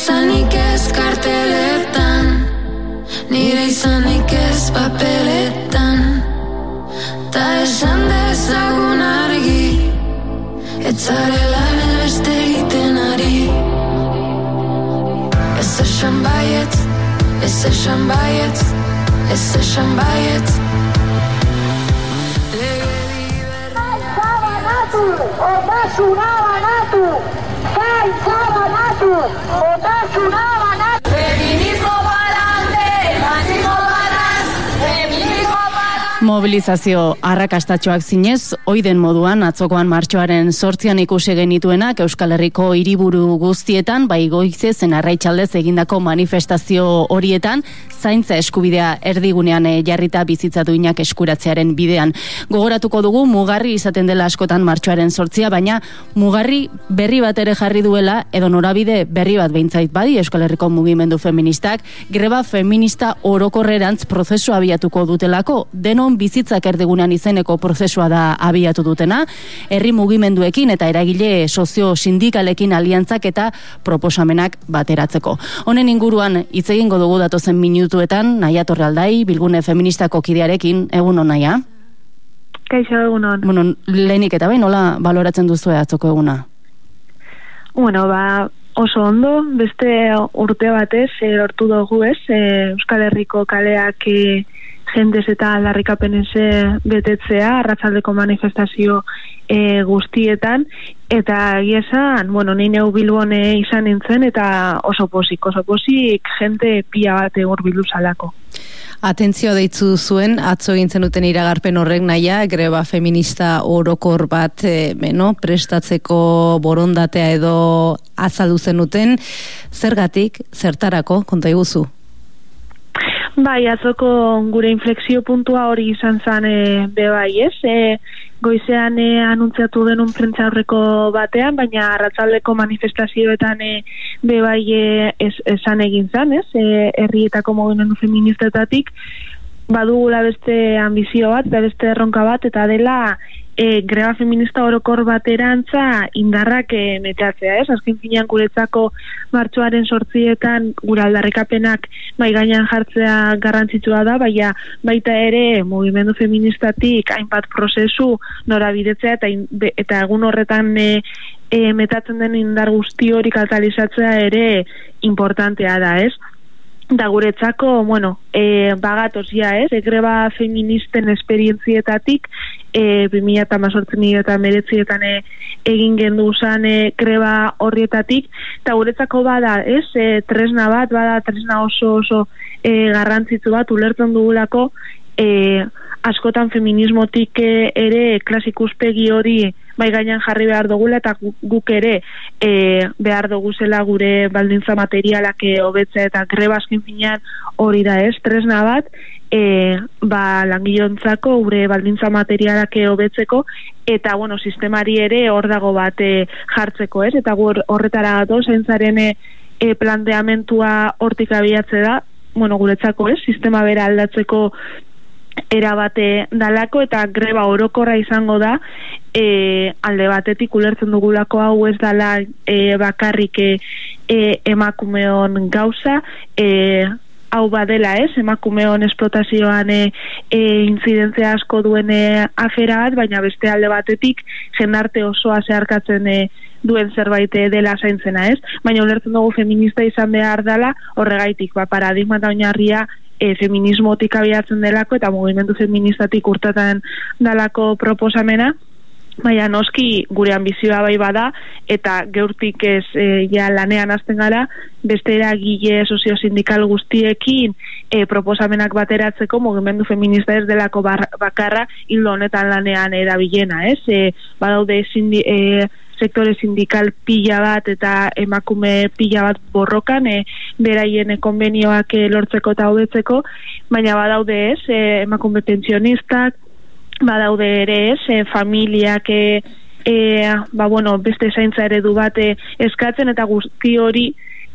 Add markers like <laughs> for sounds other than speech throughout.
izanik ez karteletan Nire izanik ez papeletan. Ta esan dezagun argi Etzarela beste egiten ari. Ez esan baiet Ez esan baiet Ez esan baiet Otasuna Feminismo Mobilizazio arrakastatxoak zinez, oiden moduan atzokoan martxoaren sortzian ikusi genituenak Euskal Herriko hiriburu guztietan, bai goize zen arraitxaldez egindako manifestazio horietan, zaintza eskubidea erdigunean eh, jarrita bizitza duinak eskuratzearen bidean. Gogoratuko dugu mugarri izaten dela askotan martxoaren sortzia, baina mugarri berri bat ere jarri duela, edo norabide berri bat behintzait badi Euskal Herriko mugimendu feministak, greba feminista orokorrerantz prozesu abiatuko dutelako, denon bizitzak erdigunean izeneko prozesua da abiatu dutena, herri mugimenduekin eta eragile sozio sindikalekin aliantzak eta proposamenak bateratzeko. Honen inguruan hitz egingo dugu datozen minutuetan, naia torrealdai, bilgune feministako kidearekin, egun naia? Kaixo egunon. Bueno, lehenik eta behin, nola baloratzen duzu atzoko eguna? Bueno, ba, oso ondo, beste urte batez, e, lortu dugu ez, e, Euskal Herriko kaleak e, jendez eta aldarrikapenez betetzea, arratzaldeko manifestazio e, guztietan, eta giesan, bueno, nire bilbone izan nintzen, eta oso posik, oso posik, jente pia bat egur salako. Atentzio deitzu zuen, atzo gintzen duten iragarpen horrek naia, greba feminista orokor bat e, beno, prestatzeko borondatea edo azaldu zenuten, zergatik, zertarako, konta iguzu? Bai, atzoko gure inflexio puntua hori izan zan e, bebai, ez? E, goizean e, anuntziatu denun prentza batean, baina arratzaldeko manifestazioetan e, bebai e, esan egin zan, ez? E, herrietako mogimendu feministetatik, badugula beste ambizio bat, beste erronka bat, eta dela e, greba feminista orokor baterantza indarrak e, metatzea, ez? Azken finean guretzako martxoaren sortzietan gura aldarrekapenak mai gainean jartzea garrantzitsua da, baina baita ere mugimendu feministatik hainbat prozesu norabidetzea eta, eta egun horretan e, e, metatzen den indar guzti hori katalizatzea ere importantea da, ez? Da guretzako, bueno, e, bagatoz ja, ez, egreba feministen esperientzietatik, e, 2000 eta mazortzen eta egin gendu usan e, greba horrietatik, eta guretzako bada, ez, e, tresna bat, bada tresna oso oso e, garrantzitzu bat, ulertzen dugulako, e, askotan feminismotik ere klasikuspegi hori bai gainan jarri behar dugula eta guk ere e, behar dugu zela gure baldintza materialak hobetzea eta greba askin finean hori da ez, tresna bat e, ba, langilontzako gure baldintza materialak hobetzeko eta bueno, sistemari ere hor dago bat e, jartzeko ez, eta horretara gato zaintzaren e, planteamentua hortik abiatze da, bueno, guretzako ez, sistema bera aldatzeko erabate dalako eta greba orokorra izango da e, alde batetik ulertzen dugulako hau ez dala e, bakarrik e, e, emakumeon gauza e, hau badela ez, emakumeon esplotazioan e, e, incidentzia asko duen e, afera bat, baina beste alde batetik jendarte osoa zeharkatzen e, duen zerbait dela zaintzena ez, baina ulertzen dugu feminista izan behar dela horregaitik, ba, paradigma da oinarria e, feminismotik abiatzen delako eta mugimendu feministatik urtatan dalako proposamena, baina noski gure ambizioa bai bada eta geurtik ez e, ja lanean hasten gara beste eragile sozio-sindikal guztiekin e, proposamenak bateratzeko mugimendu feminista ez delako bakarra hildo honetan lanean erabilena, ez? E, badaude sindi, e, sektore sindikal pila bat eta emakume pila bat borrokan e, beraien konbenioak e, lortzeko eta hobetzeko, baina badaude ez, e, emakume pensionistak, badaude ere ez, e, familiak e, e, ba, bueno, beste zaintza eredu bat e, eskatzen eta guzti hori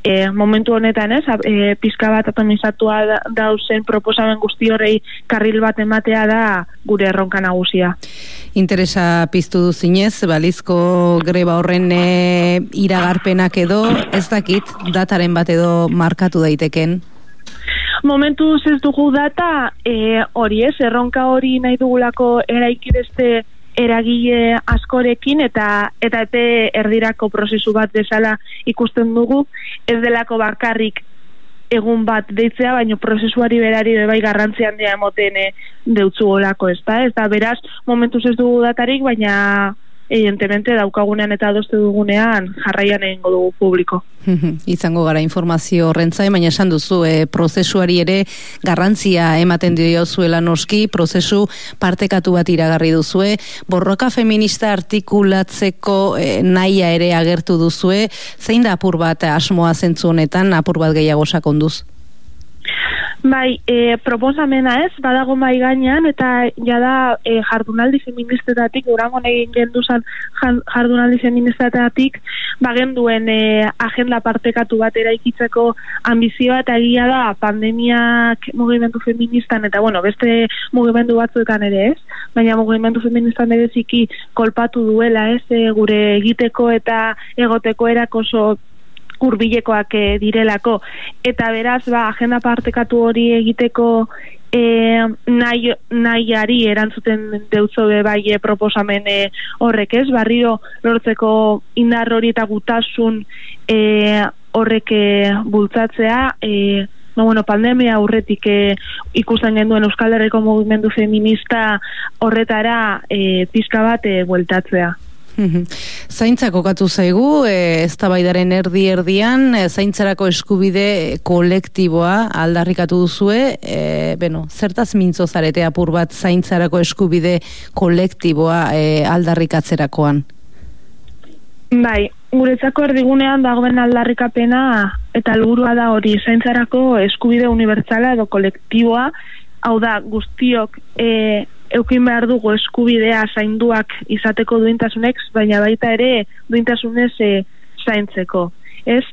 e, momentu honetan ez, e, pizka bat atomizatua dauzen proposamen guzti horrei karril bat ematea da gure erronka nagusia. Interesa piztu du zinez, balizko greba horren e, iragarpenak edo, ez dakit, dataren bat edo markatu daiteken? Momentu ez dugu data, e, hori ez, erronka hori nahi dugulako eraikidezte eragile askorekin eta eta ete erdirako prozesu bat bezala ikusten dugu ez delako bakarrik egun bat deitzea, baino prozesuari berari bai garrantzi handia emoten e, deutzu olako, ez da? Ez da, beraz, momentuz ez dugu datarik, baina evidentemente daukagunean eta adoste dugunean jarraian egingo dugu publiko. <laughs> Izango gara informazio horrentzai, baina esan duzu, e, prozesuari ere garrantzia ematen dio zuela noski, prozesu partekatu bat iragarri duzue, borroka feminista artikulatzeko e, naia ere agertu duzue, zein da apur bat asmoa zentzu honetan, apur bat gehiago sakonduz? Bai, e, proposamena ez, badago mai gainean, eta jada e, jardunaldi feministetatik, urango egin genduzan jardunaldi feministetatik, bagen duen e, agenda partekatu bat eraikitzeko ambizioa, eta egia da pandemiak mugimendu feministan, eta bueno, beste mugimendu batzuetan ere ez, baina mugimendu feministan ere ziki kolpatu duela ez, e, gure egiteko eta egoteko erakoso hurbilekoak e, direlako eta beraz ba agenda partekatu hori egiteko e, nahi, nahiari erantzuten deutzo be bai e, proposamen e, horrek ez barrio lortzeko indar hori eta gutasun e, horrek bultzatzea e, No, bueno, pandemia aurretik e, ikusten genduen Euskal Herriko mugimendu feminista horretara e, pizka bat e, bueltatzea. Zaintza kokatu zaigu, e, ez tabaidaren erdi erdian, e, zaintzarako eskubide kolektiboa aldarrikatu duzue, e, beno, zertaz mintzo zarete apur bat zaintzarako eskubide kolektiboa e, aldarrikatzerakoan? Bai, guretzako erdigunean dagoen aldarrikapena eta helburua da hori zaintzarako eskubide unibertsala edo kolektiboa, hau da, guztiok e, eukin behar dugu eskubidea zainduak izateko duintasunek, baina baita ere duintasunez e, zaintzeko. Ez?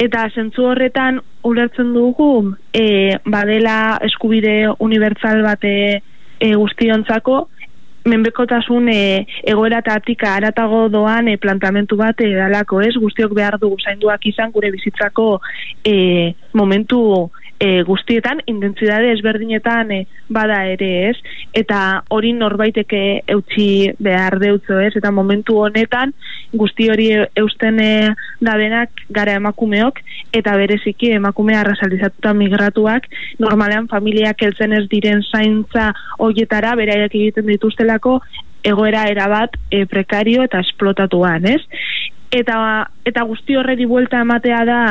Eta zentzu horretan ulertzen dugu e, badela eskubide unibertsal bate e, guztiontzako, menbekotasun e, egoera eta atika aratago doan e, plantamentu bat e, dalako, ez? Guztiok behar dugu zainduak izan gure bizitzako e, momentu e, guztietan, intentzidade ezberdinetan e, bada ere ez, eta hori norbaiteke eutxi behar deutzo ez, eta momentu honetan guzti hori eusten e, dabenak gara emakumeok, eta bereziki emakume arrasaldizatuta migratuak, normalean familiak eltzen ez diren zaintza hoietara, beraiak egiten dituztelako, egoera erabat e, prekario eta esplotatuan, ez? Eta eta guzti horreri buelta ematea da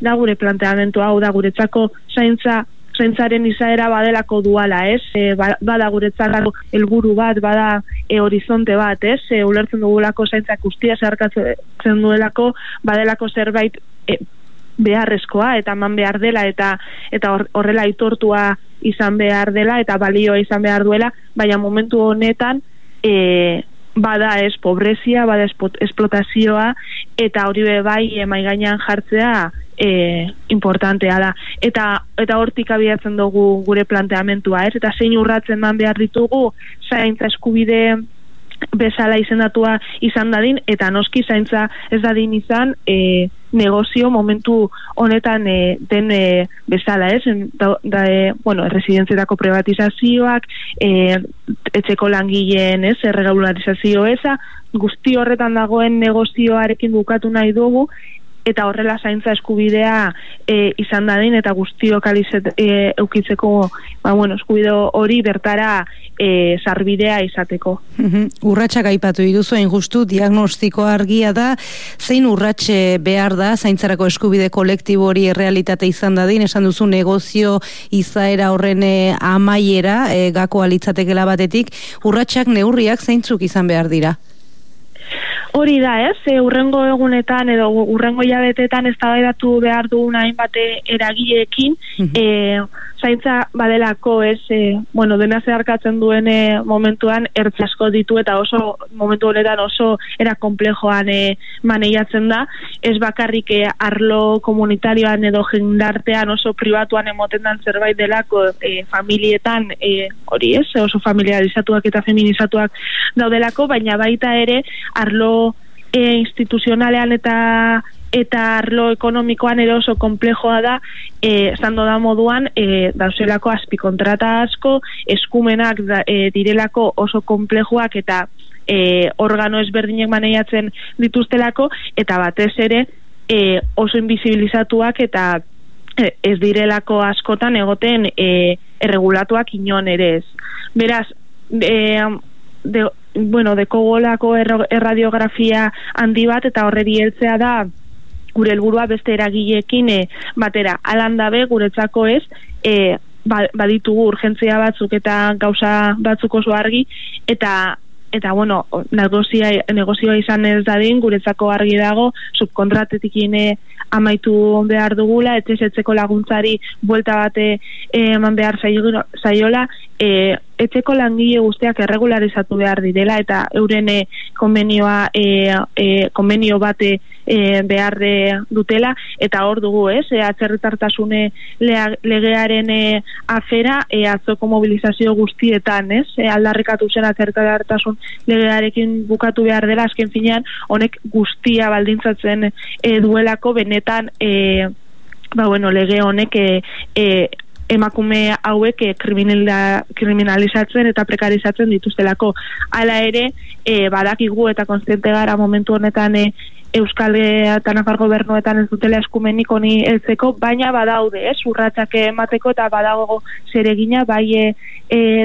da gure planteamendu hau da guretzako zaintza zaintzaren izaera badelako duala, ez? E, ba, bada guretzako helburu bat, bada e, horizonte bat, ez? E, ulertzen dugulako zaintzak guztia zeharkatzen duelako, badelako zerbait e, beharrezkoa eta eman behar dela eta eta horrela aitortua izan behar dela eta balioa izan behar duela, baina momentu honetan e, bada ez pobrezia, bada esplotazioa, eta hori be bai emai gainean jartzea e, importantea da. Eta, eta hortik abiatzen dugu gure planteamentua, ez? Eta zein urratzen man behar ditugu, zaintza eskubide bezala izendatua izan dadin, eta noski zaintza ez dadin izan e, negozio momentu honetan e, den e, bezala, ez? Da, da, e, bueno, residentzietako privatizazioak, e, etxeko langileen, ez? Erregularizazio eza, guzti horretan dagoen negozioarekin bukatu nahi dugu, eta horrela zaintza eskubidea e, izan dadin eta guztiok alizet e, eukitzeko ba, bueno, eskubide hori bertara e, sarbidea izateko. Urratxak aipatu iduzu justu diagnostiko argia da, zein urratxe behar da zaintzarako eskubide kolektibo hori errealitate izan dadin, esan duzu negozio izaera horren e, amaiera e, gako alitzatekela batetik, urratxak neurriak zeintzuk izan behar dira? Hori da, ez? E, urrengo egunetan edo urrengo jabetetan ez behar dugun hainbate eragileekin, mm -hmm. Zaintza badelako ez, e, bueno, dena zeharkatzen duen e, momentuan ertz asko ditu eta oso momentu honetan oso era komplejoan e, maneiatzen da, ez bakarrik e, arlo komunitarioan edo jendartean oso pribatuan emoten dan zerbait delako e, familietan e, hori ez, oso familiarizatuak eta feminizatuak daudelako, baina baita ere arlo e, instituzionalean eta eta arlo ekonomikoan ere oso komplejoa da eh zando da moduan eh dauselako azpikontrata asko eskumenak e, direlako oso komplejoak eta e, organo ezberdinek maneiatzen dituztelako eta batez ere e, oso invisibilizatuak eta e, ez direlako askotan egoten e, erregulatuak inon ere ez. Beraz, e, de, bueno, deko golako erradiografia handi bat eta horreri heltzea da gure helburua beste eragileekin e, batera. Alandabe guretzako ez e, baditugu urgentzia batzuk eta gauza batzuk oso argi eta eta bueno, negozia, negozioa izan ez dadin, guretzako argi dago, subkontratetik amaitu behar dugula, etxezetzeko laguntzari buelta bate eman behar zaiola, e, etxeko langile guztiak erregularizatu behar direla, eta euren konbenioa, e, e, konbenio bate e, behar de dutela. Eta hor dugu ez e, atzerritartasune legearen e, afera e, atzoko mobilizazio guztietan ez? E, aldarrikatu zen atzerritartasun legearekin bukatu behar dela. Azken finean honek guztia baldintzatzen e, duelako benetan e, ba bueno lege honek e, e, emakume hauek e, kriminalizatzen eta prekarizatzen dituztelako. Hala ere, e, badakigu eta konstiente gara momentu honetan e, Euskal eta Nafar gobernuetan ez dutela eskumenik honi eltzeko, baina badaude, ez, urratxak emateko eta badago zeregina, bai e,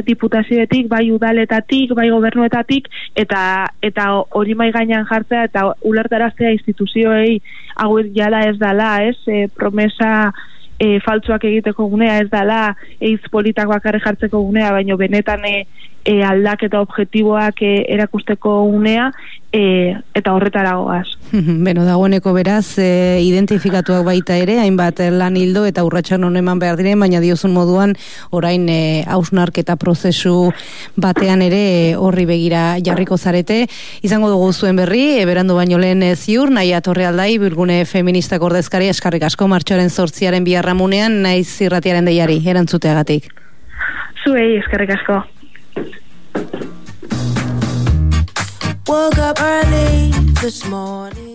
diputazioetik, bai udaletatik, bai gobernuetatik, eta eta hori mai gainean jartzea eta ulertaraztea instituzioei hau jala ez dala, ez, e, promesa e, faltsuak egiteko gunea ez dala eiz politak bakarri jartzeko gunea, baino benetan e, e, aldaketa objektiboak e, erakusteko unea e, eta horretara goaz. <laughs> Beno, dagoeneko beraz, e, identifikatuak baita ere, hainbat lan hildo eta urratxan honeman behar diren, baina diozun moduan orain e, hausnarketa prozesu batean ere horri begira jarriko zarete. Izango dugu zuen berri, e, berandu baino lehen ziur, nahi atorre aldai, bilgune feministak ordezkari eskarrik asko martxoaren sortziaren biharramunean, naiz zirratiaren deiari, erantzuteagatik. Zuei, eskarrik asko. Woke up early this morning.